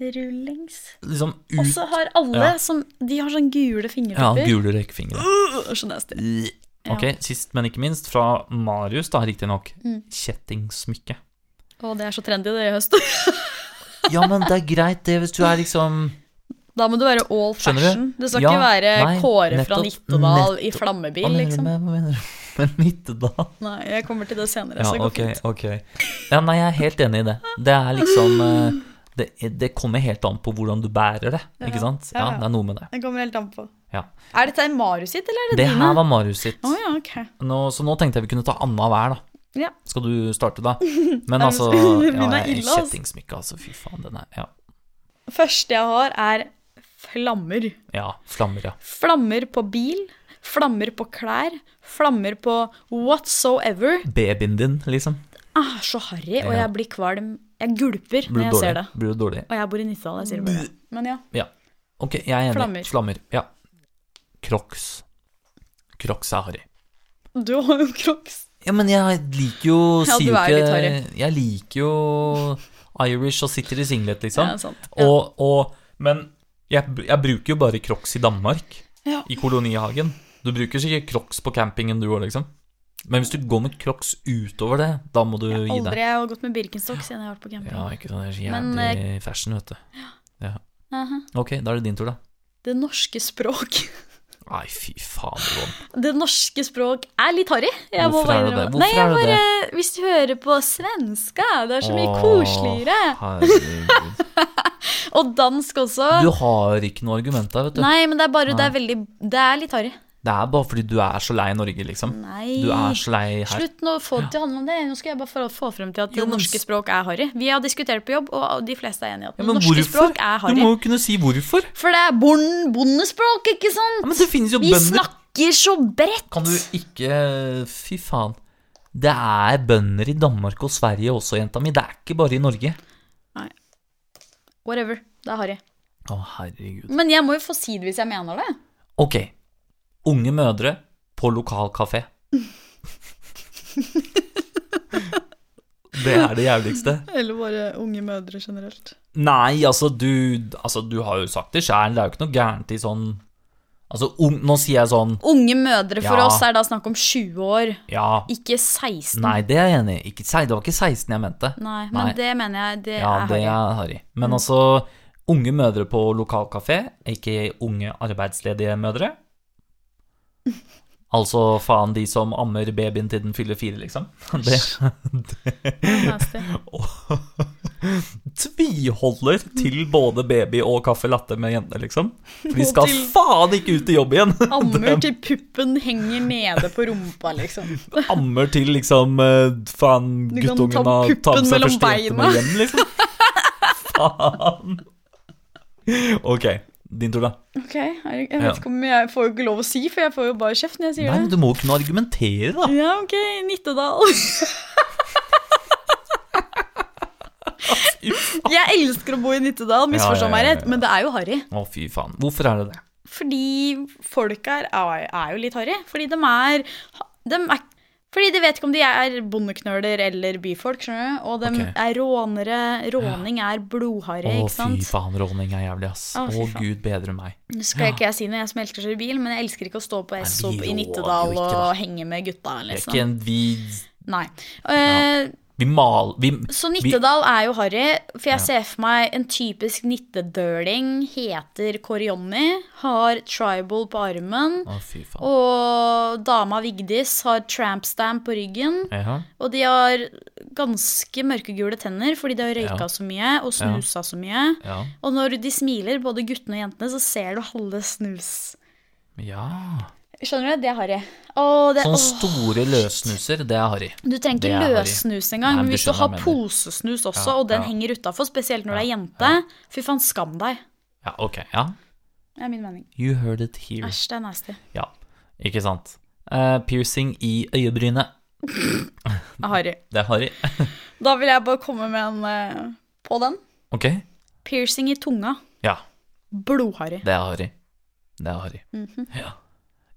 Rullings. Liksom Og ut så har alle Ja. som De har sånn gule Ja, fingertopper. gule rekefingre. Uh, så nasty. Ja. Ok, sist, men ikke minst, fra Marius, da, riktignok. Mm. Kjettingsmykke. Å, det er så trendy det i høst. Ja, men det er greit, det, hvis du er liksom Da må du være all fashion. du? Det skal Ja, ikke være nei, Kåre fra nettopp, Nittedal i flammebil, Hva liksom. hva mener du med Nittedal? Nei, jeg kommer til det senere, Ja, så det går okay, fint. Okay. Ja, nei, jeg er helt enig i det. Det er liksom eh, det, det kommer helt an på hvordan du bærer det, ikke Ja, sant? ja, Ja, ja. det er noe med det. Det kommer helt an på. Ja. Er dette Marius sitt, eller er det, Det dine? her var Marius sitt. Oh, ja, okay. Nå, så nå tenkte jeg vi kunne ta Anna hver, da. Ja. Skal du starte, da? Men altså ja. Kjettingsmykke, altså. Fy faen, den er Ja, Første jeg har, er flammer. ja flammer, ja. Flammer på bil, flammer på klær, flammer på whatsoever. Babyen din, liksom. Ah, så harry, og jeg blir kvalm. Jeg gulper når jeg jeg ser det. Blir du dårlig? Og jeg bor i Nittedal, jeg sier det bare. Men ja. Ja. Ok, jeg er enig. Flammer. Flammer. Ja. Crocs. Crocs er harry. Du har jo crocs. Ja, men jeg liker jo Ja, Sier jo ikke. Jeg liker jo Irish og sitter i singlet, liksom. Ja, sant. Ja. Og, og, men jeg, jeg bruker jo bare Crocs i Danmark, Ja. i kolonihagen. Du bruker sikkert Crocs på campingen, du òg, liksom. Men hvis du går med Crocs utover det, da må du gi deg. Aldri jeg har gått med Birkenstock siden jeg har vært på camping. Ja, ikke sant. Det er så Men, jævlig fashion, vet du. Ja. Aha. Ok, da er det din tur, da. Det norske språk Nei, fy faen, Yvonne. Det norske språk er litt harry. Hvorfor bare er det det? Hvorfor Nei, jeg er det Hvis du hører på svenska, det er så mye Åh, koseligere. Herregud. Og dansk også. Du har ikke noe argument der, vet du. Nei, men det er bare Det er veldig Det er litt harry. Det er bare fordi du er så lei Norge, liksom. Nei. Du er så lei her. Slutt nå få det til å handle om det. Nå skal jeg bare få, få frem til at Jo, men norske språk er harry. Vi har diskutert på jobb, og de fleste er enige i at Ja, norske hvorfor? språk er Du må jo kunne si hvorfor. For det er bon- bondespråk, ikke sant? Ja, men det finnes jo Vi bønder snakker så bredt. Kan du ikke Fy faen. Det er bønder i Danmark og Sverige også, jenta mi. Det er ikke bare i Norge. Nei. Whatever. Det er harry. Å, herregud. Men jeg må jo få si det hvis jeg mener det. Ok. Unge mødre på lokal kafé. Det er det jævligste. Eller bare unge mødre generelt. Nei, altså du, altså, du har jo sagt det sjæl, Det er jo ikke noe gærent i sånn Altså, un, nå sier jeg sånn Unge mødre for Ja. oss er da snakk om 20 år, Ja, ikke 16. nei, det er jeg enig i. Det var ikke 16 jeg mente. Nei, men Nei. det mener jeg det Ja, er det harry. er harry. Men altså, unge mødre på lokal kafé, ikke unge arbeidsledige mødre. Altså faen de som ammer babyen til den fyller fire, liksom. Det Nasty. tviholder til både baby og caffè latte med jentene, liksom. For de skal faen ikke ut i jobb igjen! Ammer til puppen henger nede på rumpa, liksom. Ammer til liksom eh, faen guttungen har tatt med seg første jente med hjem, liksom. faen. Ok, din tur, da. Ok, jeg, Ja. vet ikke om jeg får jo ikke lov å si, for jeg får jo bare kjeft når jeg sier Nei, men Nei, du må jo kunne argumentere, da. Ja, ok, Nittedal. jeg elsker å bo i Nittedal, misforstå Ja, meg rett, men det er jo harry. Å, fy faen. Hvorfor er det det? Fordi folk er, er jo litt harry. Fordi de er, de er Fordi de vet ikke om de er bondeknøler eller byfolk, skjønner du. Og de okay. er rånere. Råning er blodharry, ikke sant. Å, fy faen, råning er jævlig, ass. Å, Å, gud bedre meg. Det skal ikke jeg si når jeg som elsker å kjøre bil, men jeg elsker ikke å stå på Esso i Nittedal ikke, og henge med gutta, Det er liksom. ikke en vid... Nei. Eh, Vi mal... Vi, Så vi, Nittedal er jo harry, for jeg Ja. ser for meg en typisk nittedøling, heter Korionni, har tribal på armen, Å, og dama Vigdis har tramp stamp på ryggen, Ja. og de har ganske mørkegule tenner fordi de har røyka Ja. så mye og snusa så mye. Og når de smiler, både guttene og jentene, så ser du halve snus. ja. Skjønner du? Det er harry. Sånne store løssnuser, det er harry. Du trenger ikke løssnus engang, men hvis du har posesnus også, Ja, og den ja. henger utafor, spesielt når Ja, det er jente, fy faen, skam deg. Ja, ok. Ja. Det er min mening. You heard it here. Æsj, det er nasty. Ja, ikke sant. Uh, piercing i øyebrynet. Harry. Det er harry. Da vil jeg bare komme med en uh, på den. Ok? Piercing i tunga. Ja, Blodharry. det er harry. Det er harry. Mhm. Ja.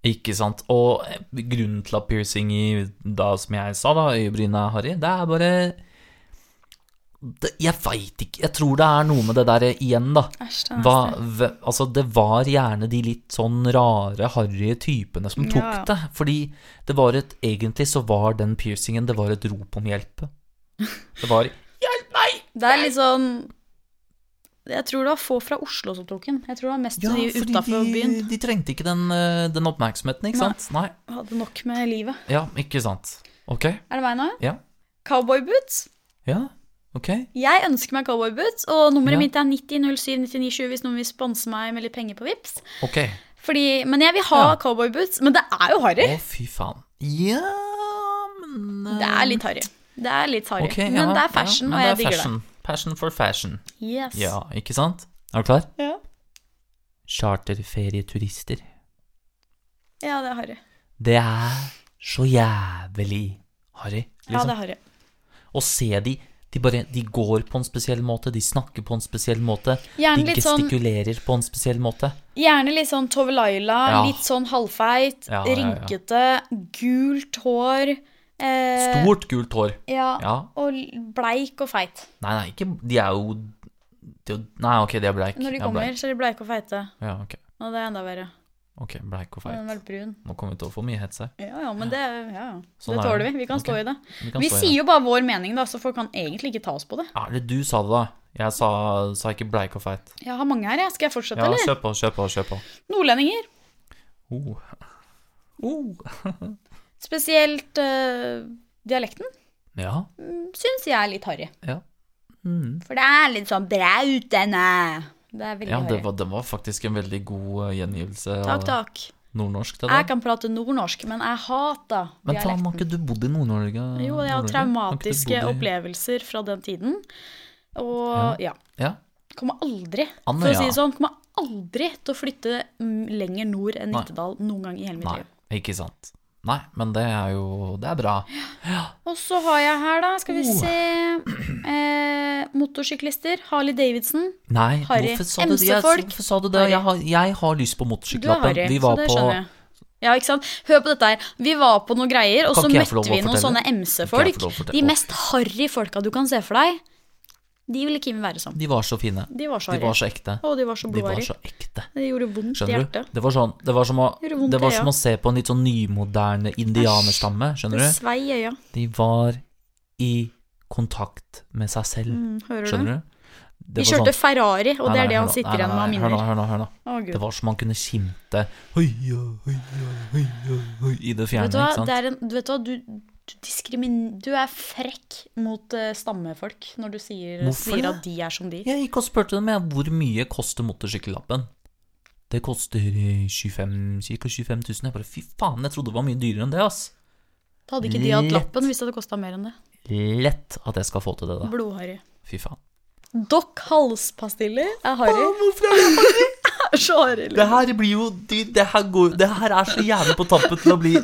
Ikke sant. Og grunnen til at piercing i, da, som jeg sa, da, øyebrynet er harry, det er bare det, Jeg veit ikke. Jeg tror det er noe med det der igjen, da. Æsj, Hva, altså, det var gjerne de litt sånn rare, harry typene som tok ja. det. Fordi det var et Egentlig så var den piercingen Det var et rop om hjelp. Det var Hjelp meg! Det er litt sånn Jeg tror det var få fra Oslo som tok den. Jeg tror det var mest Ja, de utafor byen. de trengte ikke den, eh, den oppmerksomheten, ikke Nei. sant? Nei. Hadde nok med livet. Ja, ikke sant. Ok. Er det meg nå? Ja. Cowboyboots. Ja, ok. Jeg ønsker meg cowboyboots, og nummeret Ja. mitt er 90079920 hvis noen vil sponse meg med litt penger på Vips. Ok. Fordi, men jeg vil ha Ja. cowboyboots. Men det er jo harry. Å, fy faen. Ja, men Det er litt harry. Det er litt harry. ok, men ja, det er fashion, og jeg er digger fashion. Passion for fashion. Yes. Ja, ikke sant? Er du klar? Ja. Charterferieturister. ja, det er harry. Det er så jævlig harry, Ja, liksom. det er harry. Å se de de, bare, de går på en spesiell måte, de snakker på en spesiell måte. Gjerne de gestikulerer sånn gestikulerer på en spesiell måte. Gjerne litt sånn Tove Laila, Ja. litt sånn halvfeit, Ja, ja, ja. rynkete, gult hår. Eh, Stort, gult hår. Ja, Ja. og bleik og feit. Nei, nei, ikke De er jo de, Nei, ok, de er bleik. Når de kommer, bleik. så er de bleike og feite. Ja, ok. Og det er enda verre. Ok, bleik og den feit. er vel brun. Nå kommer vi til å få mye hets her. Ja, ja, men det, ja, ja. Sånn det er tåler vi. Vi kan okay. stå i det. Vi, Vi sier jo bare vår mening, da, så folk kan egentlig ikke ta oss på det. Ja, eller du sa det, da. Jeg sa, sa ikke bleik og feit. Jeg har mange her, jeg. Skal jeg fortsette, Ja, eller? kjør på, kjør på, kjør på. Nordlendinger. Oh. Oh. Spesielt uh, dialekten Ja. syns jeg er litt harry. Ja. Mm. For det er litt sånn brautende. Det er veldig Ja, det harry. var, det var faktisk en veldig god eh, gjengivelse Takk, takk. nordnorsk. Det Jeg kan prate nordnorsk, men jeg hater Men faen, har ikke du bodd i Nord-Norge? Jo, jeg har? Har traumatiske i- opplevelser fra den tiden. Og ja. Ja. Kommer aldri, Anne, for å si det sånn, kommer aldri til å flytte mm, lenger nord enn Nei. Nittedal noen gang i hele mitt Nei, liv. ikke sant. Nei, men det er jo Det er bra. Og så har jeg her, da, skal vi Oh. se eh, Motorsyklister. Harley Davidson. Nei, Harry. hvorfor sa du det? Jeg-. Hvorfor sa du det? Jeg har, jeg har lyst på motorsykkellappen. Vi så var det på jeg. Ja, ikke sant? Hør på dette her. Vi var på noen greier, og så møtte vi noen sånne MC-folk. De mest harry folka du kan se for deg. De ville Kim være som. De var så fine. De var så De var så ekte. Å, de var så De var så ekte. Det gjorde vondt i hjertet. Det var, sånn, det var som, å, det det var som å se på en litt sånn nymoderne indianerstamme. Skjønner Det du? svei i øya. De var i kontakt med seg selv. Mm, hører Skjønner du? De Det kjørte sånn- Ferrari, og Nei, det er det han sitter Nei, igjen med av minner. Hør nå, hør nå. hør nå. Å, Det var som han kunne skimte høya, høya, høya, høya, i det Vet du hva, ikke sant? det er en, du vet hva, du, du, du er frekk mot uh, stammefolk når du sier, sier at de er som de. Jeg gikk og spurte dem jeg, hvor mye koster motorsykkellappen. Det koster 25, ca. 25 000. Jeg bare fy faen, jeg trodde det var mye dyrere enn det, ass. Da hadde ikke de hatt lappen hvis det hadde kosta mer enn det. Lett at jeg skal få til det, da. Blodharry. Fy faen. Dokk halspastiller er harry. hvorfor er det harry? Er så harry. Det her blir jo det, det, her går, det her er så jævlig på tappet til å bli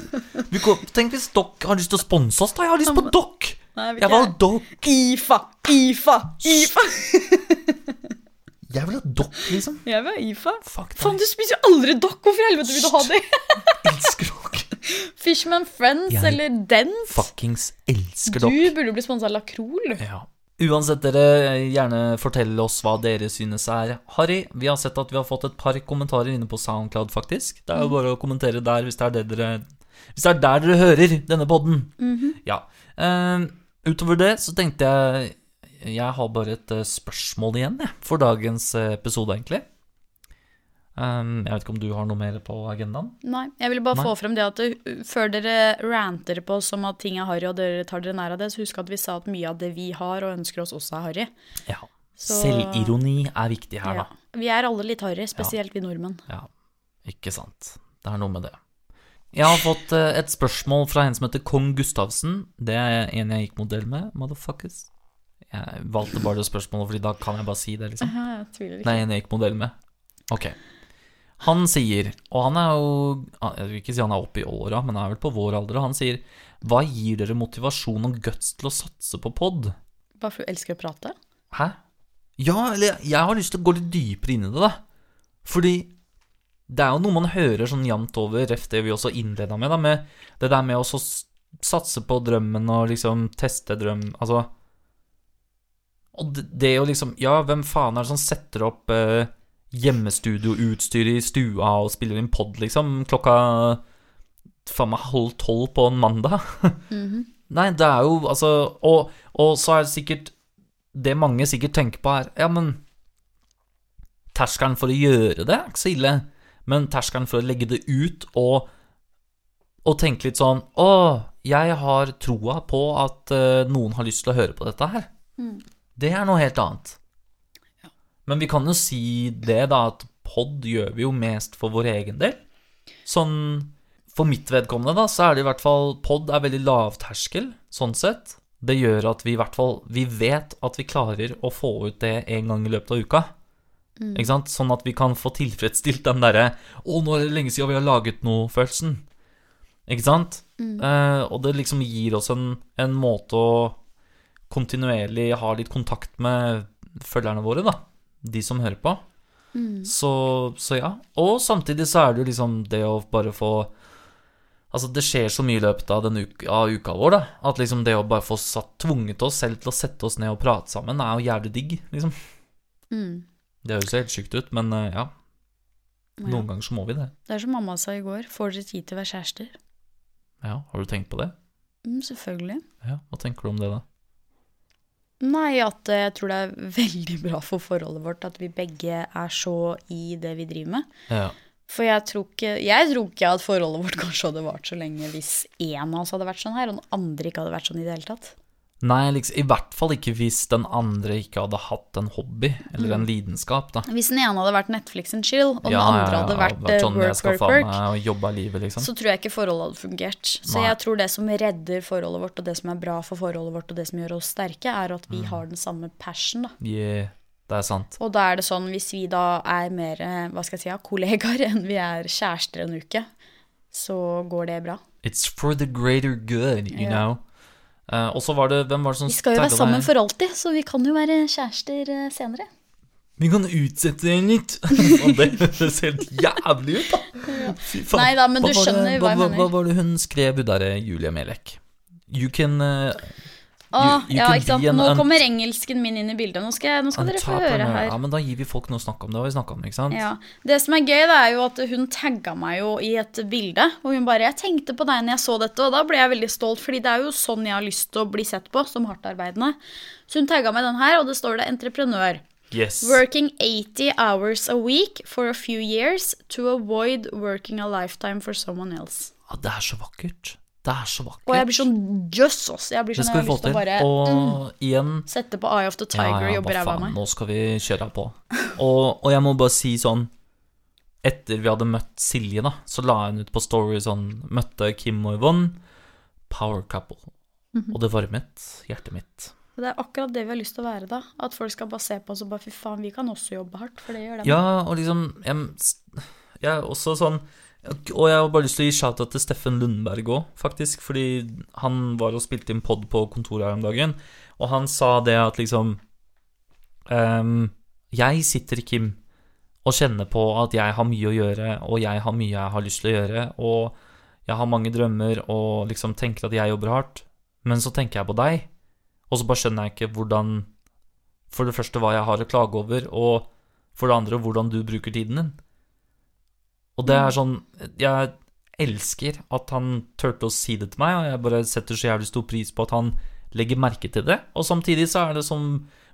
vi går, Tenk hvis dere har lyst til å sponse oss, da. Jeg har lyst på dere. Jeg vil ha jeg. IFA! IFA! IFA! Jeg vil ha dokk, liksom. Jeg vil ha IFA. Fuck Faen, du spiser jo aldri dokk! Hvorfor i helvete vil du ha det? Elsker dokk. Fishman Friends Jeg eller Dens. Fuckings elsker Du burde jo bli sponsa av Lacrol. Ja. Uansett, dere gjerne fortell oss hva dere synes er harry. Vi har sett at vi har fått et par kommentarer inne på Soundcloud, faktisk. Det er jo bare å kommentere der hvis det er det dere Hvis det er der dere hører denne podden. Ja. uh, utover det så tenkte jeg Jeg har bare et eh, spørsmål igjen, jeg, for dagens eh, episode, egentlig. Um, jeg vet ikke om du har noe mer på agendaen? Nei, jeg ville bare Nei. få frem det at det, før dere ranter på oss om at ting er harry, og dere tar dere nær av det, så husk at vi sa at mye av det vi har og ønsker oss, også er harry. Ja. Så- Selvironi er viktig her, Ja. da. Vi er alle litt harry, spesielt vi nordmenn. Ja, ikke sant. Det er noe med det. Jeg har fått eh, et spørsmål fra en som heter Kong Gustavsen. Det er en jeg gikk modell med. Motherfuckers. Jeg valgte bare det spørsmålet, Fordi da kan jeg bare si det, liksom. Ja, jeg tviler Det er en jeg gikk modell med. Ok. Han sier, og han er jo Jeg vil ikke si han er oppe i åra, men han er vel på vår alder. og Han sier Hva gir dere motivasjon og guts til å satse på pod? Bare for du elsker å prate? Hæ? Ja, eller jeg har lyst til å gå litt dypere inn i det, da. Fordi det er jo noe man hører sånn jevnt over, ref det vi også innleda med, da, med det der med å satse på drømmen og liksom teste drøm Altså Og det, det å liksom Ja, hvem faen er det som setter opp eh, hjemmestudioutstyr i stua og spiller inn pod, liksom, klokka faen meg halv tolv på en mandag? Nei, det er jo altså Og, og så er det sikkert Det mange sikkert tenker på, er Ja, men Terskelen for å gjøre det er ikke så ille, men terskelen for å legge det ut og, og tenke litt sånn Å, jeg har troa på at uh, noen har lyst til å høre på dette her. Det er noe helt annet. Men vi kan jo si det, da, at pod gjør vi jo mest for vår egen del. Sånn For mitt vedkommende, da, så er det i hvert fall Pod er veldig lavterskel, sånn sett. Det gjør at vi i hvert fall Vi vet at vi klarer å få ut det en gang i løpet av uka. Ikke sant? Sånn at vi kan få tilfredsstilt den derre 'Å, nå er det lenge siden vi har laget noe'-følelsen. Ikke sant? Eh, og det liksom gir oss en, en måte å kontinuerlig ha litt kontakt med følgerne våre, da. De som hører på. Så, så ja. Og samtidig så er det jo liksom det å bare få Altså, det skjer så mye i løpet av, den uka, av uka vår, da. At liksom det å bare få satt, tvunget oss selv til å sette oss ned og prate sammen, er jo jævlig digg, liksom. Mm. Det høres jo helt sjukt ut, men eh, ja. Noen ganger så må vi det. Det er som mamma sa i går, får dere tid til å være kjærester? Ja, har du tenkt på det? Mm, selvfølgelig. Ja, hva tenker du om det, da? Nei, at eh, jeg tror det er veldig bra for forholdet vårt at vi begge er så i det vi driver med. Ja. For jeg tror ikke, jeg tror ikke at forholdet vårt kanskje hadde vart så lenge hvis én av oss hadde vært sånn her, og den andre ikke hadde vært sånn i det hele tatt. Nei, liksom, i hvert fall ikke hvis den andre ikke hadde hatt en hobby eller en lidenskap, da. Hvis den ene hadde vært Netflix and chill, og den Ja, andre ja, hadde vært eh, sånn, jeg work, skal work, work, og jobbe livet, liksom. så tror jeg ikke forholdet hadde fungert. Så Nei. jeg tror det som redder forholdet vårt, og det som er bra for forholdet vårt, og det som gjør oss sterke, er at Mm. vi har den samme passion, da. Yeah, det er sant. Og da er det sånn, hvis vi da er mer, eh, hva skal jeg si, kollegaer enn vi er kjærester en uke, så går det bra. It's for the greater good, you yeah. know. Eh, og så var det Hvem var det som Vi skal jo være sammen deg? for alltid, så vi kan jo være kjærester eh, senere. Vi kan utsette det litt. Og det høres helt jævlig ut, da. Fy faen. Nei da, men du skjønner hva jeg hva, mener. Hva var det hun skrev, hun derre Julie Melek? You can uh, You ja, ikke sant. an Nå kommer engelsken min inn i bildet. Nå skal, nå skal dere få høre her. Ja, men da gir vi folk noe å snakke om. Det har vi snakka om, ikke sant? Ja. Det som er gøy, det er jo at hun tagga meg jo i et bilde. Og hun bare 'Jeg tenkte på deg når jeg så dette', og da ble jeg veldig stolt. Fordi det er jo sånn jeg har lyst til å bli sett på, som hardtarbeidende. Så hun tagga meg den her, og det står det 'entreprenør'. Yes. Working 80 hours a week for a few years to avoid working a lifetime for someone else. Ja, det er så vakkert. Det er så vakkert. Og jeg blir sånn jøss, ass. Jeg blir det sånn, skal jeg vi få til bare Og igjen sette på Eye of the Tiger og jobbe hva ræva av meg. Nå skal vi kjøre på. Og, og jeg må bare si sånn Etter vi hadde møtt Silje, da, så la hun ut på Story sånn Møtte Kim og Yvonne. Power couple. Mhm. Og det varmet hjertet mitt. Det er akkurat det vi har lyst til å være, da. At folk skal bare se på oss og bare fy faen, vi kan også jobbe hardt, for det gjør det Ja, og liksom Jeg, jeg er også sånn Og jeg har bare lyst til å gi shout-out til Steffen Lundberg òg, faktisk. Fordi han var og spilte inn pod på kontoret her om dagen, og han sa det at liksom um, Jeg sitter, Kim, og kjenner på at jeg har mye å gjøre, og jeg har mye jeg har lyst til å gjøre, og jeg har mange drømmer og liksom tenker at jeg jobber hardt, men så tenker jeg på deg, og så bare skjønner jeg ikke hvordan For det første hva jeg har å klage over, og for det andre hvordan du bruker tiden din. Og det er sånn Jeg elsker at han turte å si det til meg, og jeg bare setter så jævlig stor pris på at han legger merke til det. Og samtidig så er det som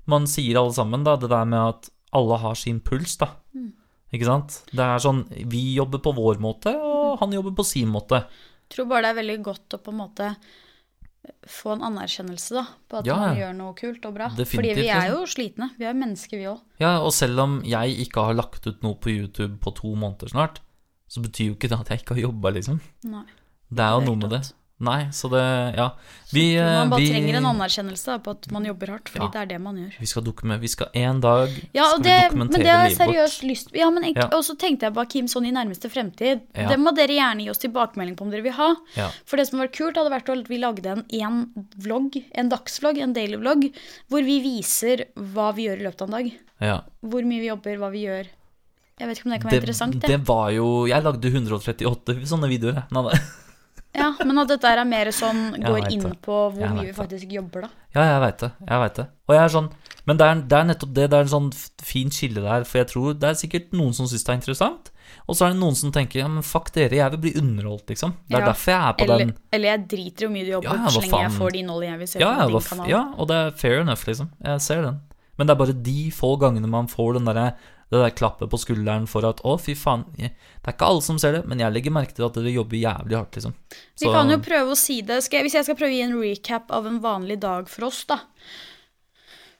man sier alle sammen, da, det der med at alle har sin puls, da. Ikke sant? Det er sånn Vi jobber på vår måte, og han jobber på sin måte. Jeg tror bare det er veldig godt å på en måte få en anerkjennelse da, på at Ja, man gjør noe kult og bra. Definitivt, Fordi vi er liksom. jo slitne. Vi er mennesker, vi òg. Ja, og selv om jeg ikke har lagt ut noe på YouTube på to måneder snart, så betyr jo ikke det at jeg ikke har jobba, liksom. Nei. Det er jo noe med det. Nei, så det Ja. Vi, Man eh, bare vi, trenger en anerkjennelse på at man jobber hardt, fordi Ja. det er det man gjør. vi skal Vi skal en dag Ja, skal det, vi dokumentere men det har jeg livet vårt. Ja, men ikke, Ja. Og så tenkte jeg bare, Kim, sånn i nærmeste fremtid Ja. Det må dere gjerne gi oss tilbakemelding på om dere vil ha. Ja. For det som var kult, hadde vært at vi lagde en, en vlogg, en dagsvlogg, en daily vlogg, hvor vi viser hva vi gjør i løpet av en dag. Ja. Hvor mye vi jobber, hva vi gjør. Jeg vet ikke om det kan være Det, interessant, det. det var jo Jeg lagde 138 sånne videoer. Nei. Ja, men at dette er mer sånn går inn det. på hvor mye vi faktisk jobber, da. Ja, jeg veit det. Jeg vet det. Og jeg er sånn Men det er, det er nettopp det. Det er en sånn fin skille der, for jeg tror det er sikkert noen som syns det er interessant, og så er det noen som tenker ja, men fuck dere, jeg vil bli underholdt, liksom. Det er Ja. derfor jeg er på Eller, den. eller jeg driter i hvor mye du jobber, Ja, så lenge jeg får det innholdet jeg vil se Ja, på din kanal. ja, og det er fair enough, liksom. Jeg ser den. Men det er bare de få gangene man får den derre det der klappet på skulderen for at 'å, fy faen', det er ikke alle som ser det, men jeg legger merke til at dere jobber jævlig hardt, liksom. Vi kan jo prøve å si det. Jeg, hvis jeg skal prøve å gi en recap av en vanlig dag for oss, da.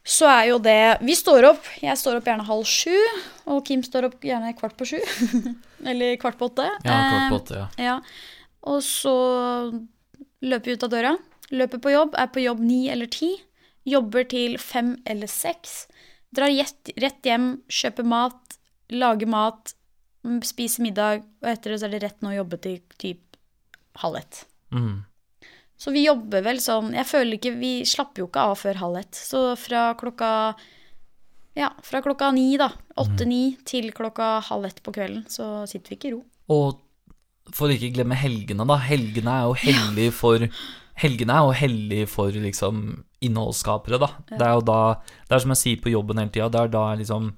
Så er jo det Vi står opp. Jeg står opp gjerne halv sju. Og Kim står opp gjerne kvart på sju. Eller kvart på åtte. Ja, kvart på Eh, åtte, ja. Ja. Og så løper vi ut av døra. Løper på jobb. Er på jobb ni eller ti. Jobber til fem eller seks. Drar rett, hjem, kjøper mat, lager mat, mm, spiser middag. Og etter det så er det rett nå å jobbe til typ halv ett. Mm. Så vi jobber vel sånn Jeg føler ikke Vi slapper jo ikke av før halv ett. Så fra klokka Ja, fra klokka ni, da. Mm. Åtte-ni til klokka halv ett på kvelden, så sitter vi ikke i ro. Og for ikke glemme helgene, da. Helgene er jo hellig for Helgene er jo hellig for liksom innholdsskapere, da. Det er jo da Det er som jeg sier på jobben hele tida, det er da liksom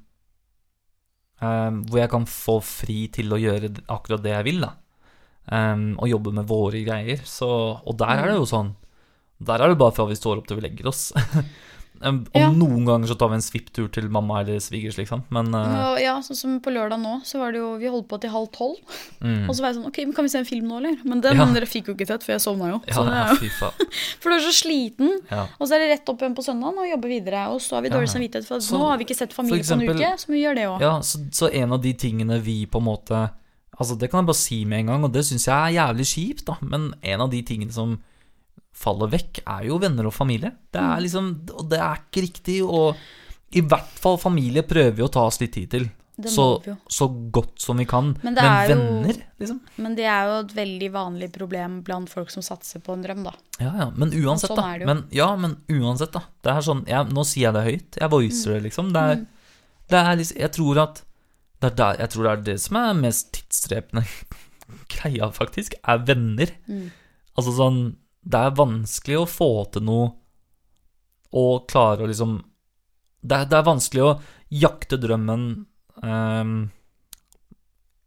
um, Hvor jeg kan få fri til å gjøre akkurat det jeg vil, da. Um, og jobbe med våre greier. Så, og der er det jo sånn Der er det bare fra vi står opp til vi legger oss. og Ja. noen ganger så tar vi en svipptur til mamma eller svigers, liksom. Men uh... Ja, sånn som på lørdag nå, så var det jo Vi holdt på til halv tolv. mm, Og så var jeg sånn Ok, men kan vi se en film nå, eller? Men den Ja. dere fikk jo ikke sett, for jeg sovna jo. ja, det ja, for du er så sliten. Ja. Og så er det rett opp igjen på søndagen og jobbe videre. Og så har vi dårlig samvittighet for Så, nå har vi ikke sett familie eksempel, på en uke, så vi gjør det òg. Ja, så, så en av de tingene vi på en måte Altså, det kan jeg bare si med en gang, og det syns jeg er jævlig kjipt, da, men en av de tingene som faller vekk, er jo venner og familie. Det Mm. er liksom Og det er ikke riktig, og i hvert fall familie prøver vi å ta oss litt tid til. Så, så godt som vi kan. Men Men, det er jo- venner, liksom. Men det er jo et veldig vanlig problem blant folk som satser på en drøm, da. Ja, ja. Men uansett, sånn da. er. Men, ja, men uansett, da. Det er sånn jeg, Nå sier jeg det høyt. Jeg voicer det, liksom. Det er, Mm. det er liksom Jeg tror at det er, der, jeg tror det er det som er mest tidsdrepende greia, faktisk, er venner. Mm. Altså sånn Det er vanskelig å få til noe og klare å liksom Det det er vanskelig å jakte drømmen um,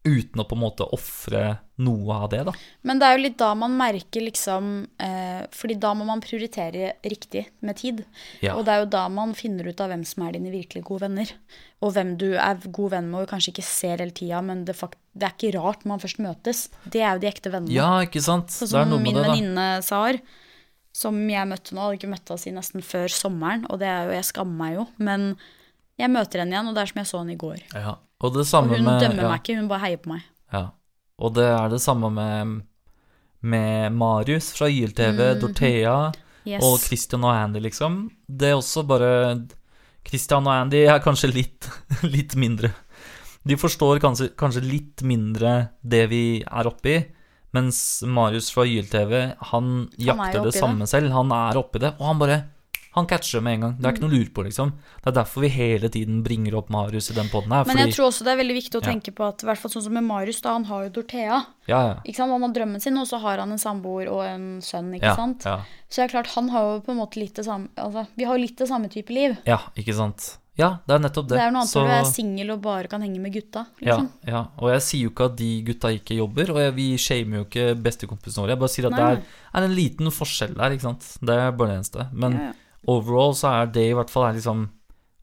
uten å på en måte ofre noe av det, da. Men det er jo litt da man merker liksom eh, Fordi da må man prioritere riktig med tid. Ja. Og det er jo da man finner ut av hvem som er dine virkelig gode venner. Og hvem du er god venn med og kanskje ikke ser hele tida, men det, fakt det er ikke rart man først møtes. Det er jo de ekte vennene. Ja, ikke sant? Sånn det er som noe med min det, da. venninne Sahar, som jeg møtte nå, hadde ikke møtt henne nesten før sommeren, og det er jo, jeg skammer meg jo, men jeg møter henne igjen, og det er som jeg så henne i går. Ja. Og det Og hun med dømmer ja. meg ikke, hun bare heier på meg. Ja. Og det er det samme med, med Marius fra YLTV, Dorthea Mhm. Yes. og Christian og Andy, liksom. Det er også bare Christian og Andy er kanskje litt, litt mindre De forstår kanskje, kanskje litt mindre det vi er oppi, mens Marius fra YLTV, han jakter det det. samme selv. Han er oppi det, og han bare han catcher med en gang. Det er ikke noe lurt på, liksom. Det er derfor vi hele tiden bringer opp Marius i den poden her. Men Fordi, jeg tror også det er veldig viktig å Ja. tenke på at i hvert fall sånn som med Marius, da, han har jo Dorthea. ja, ja. Han har drømmen sin, og så har han en samboer og en sønn, ikke Ja, sant? ja. Så det er klart, han har jo på en måte litt det samme Altså, vi har jo litt det samme type liv. Ja, ikke sant. Ja, det er nettopp det. Det, er noe annet Så- når du er singel og bare kan henge med gutta, ja, liksom. ja, og jeg sier jo ikke at de gutta ikke jobber, og jeg, vi shamer jo ikke bestekompisene våre. Jeg bare sier at Nei, det er, er en liten forskjell der, ikke sant. Det er bare det eneste. Men Ja, ja. Overall så er det i hvert fall liksom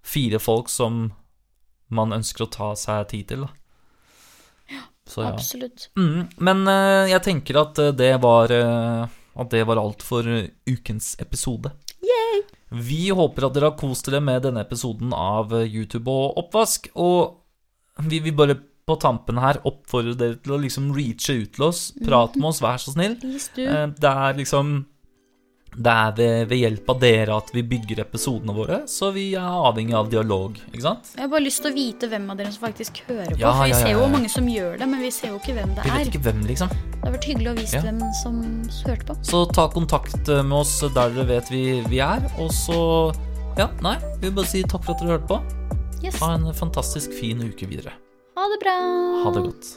fire folk som man ønsker å ta seg tid til, da. Så ja. Absolutt. Mm, men uh, jeg tenker at eh, det var uh, At det var alt for ukens episode. Yay! Vi håper at dere har kost dere med denne episoden av YouTube og oppvask. Og vi vil bare på tampen her oppfordre dere til å liksom reache ut til oss. Prate med oss, vær så snill. Det er liksom Det er ved, ved hjelp av dere at vi bygger episodene våre, så vi er avhengig av dialog, ikke sant? Jeg har bare lyst til å vite hvem av dere som faktisk hører på. Ja, for vi ja, ja, ser jo mange som gjør det, men vi ser jo ikke hvem det Vi vet er. ikke hvem, liksom. Det har vært hyggelig å vise hvem som hørte på. Så ta kontakt eh, med oss der dere vet vi, vi er. Og så Ja, nei, vi vil bare si takk for at dere hørte på. Yes. Ha en fantastisk fin uke videre. Ha det bra. Ha det godt.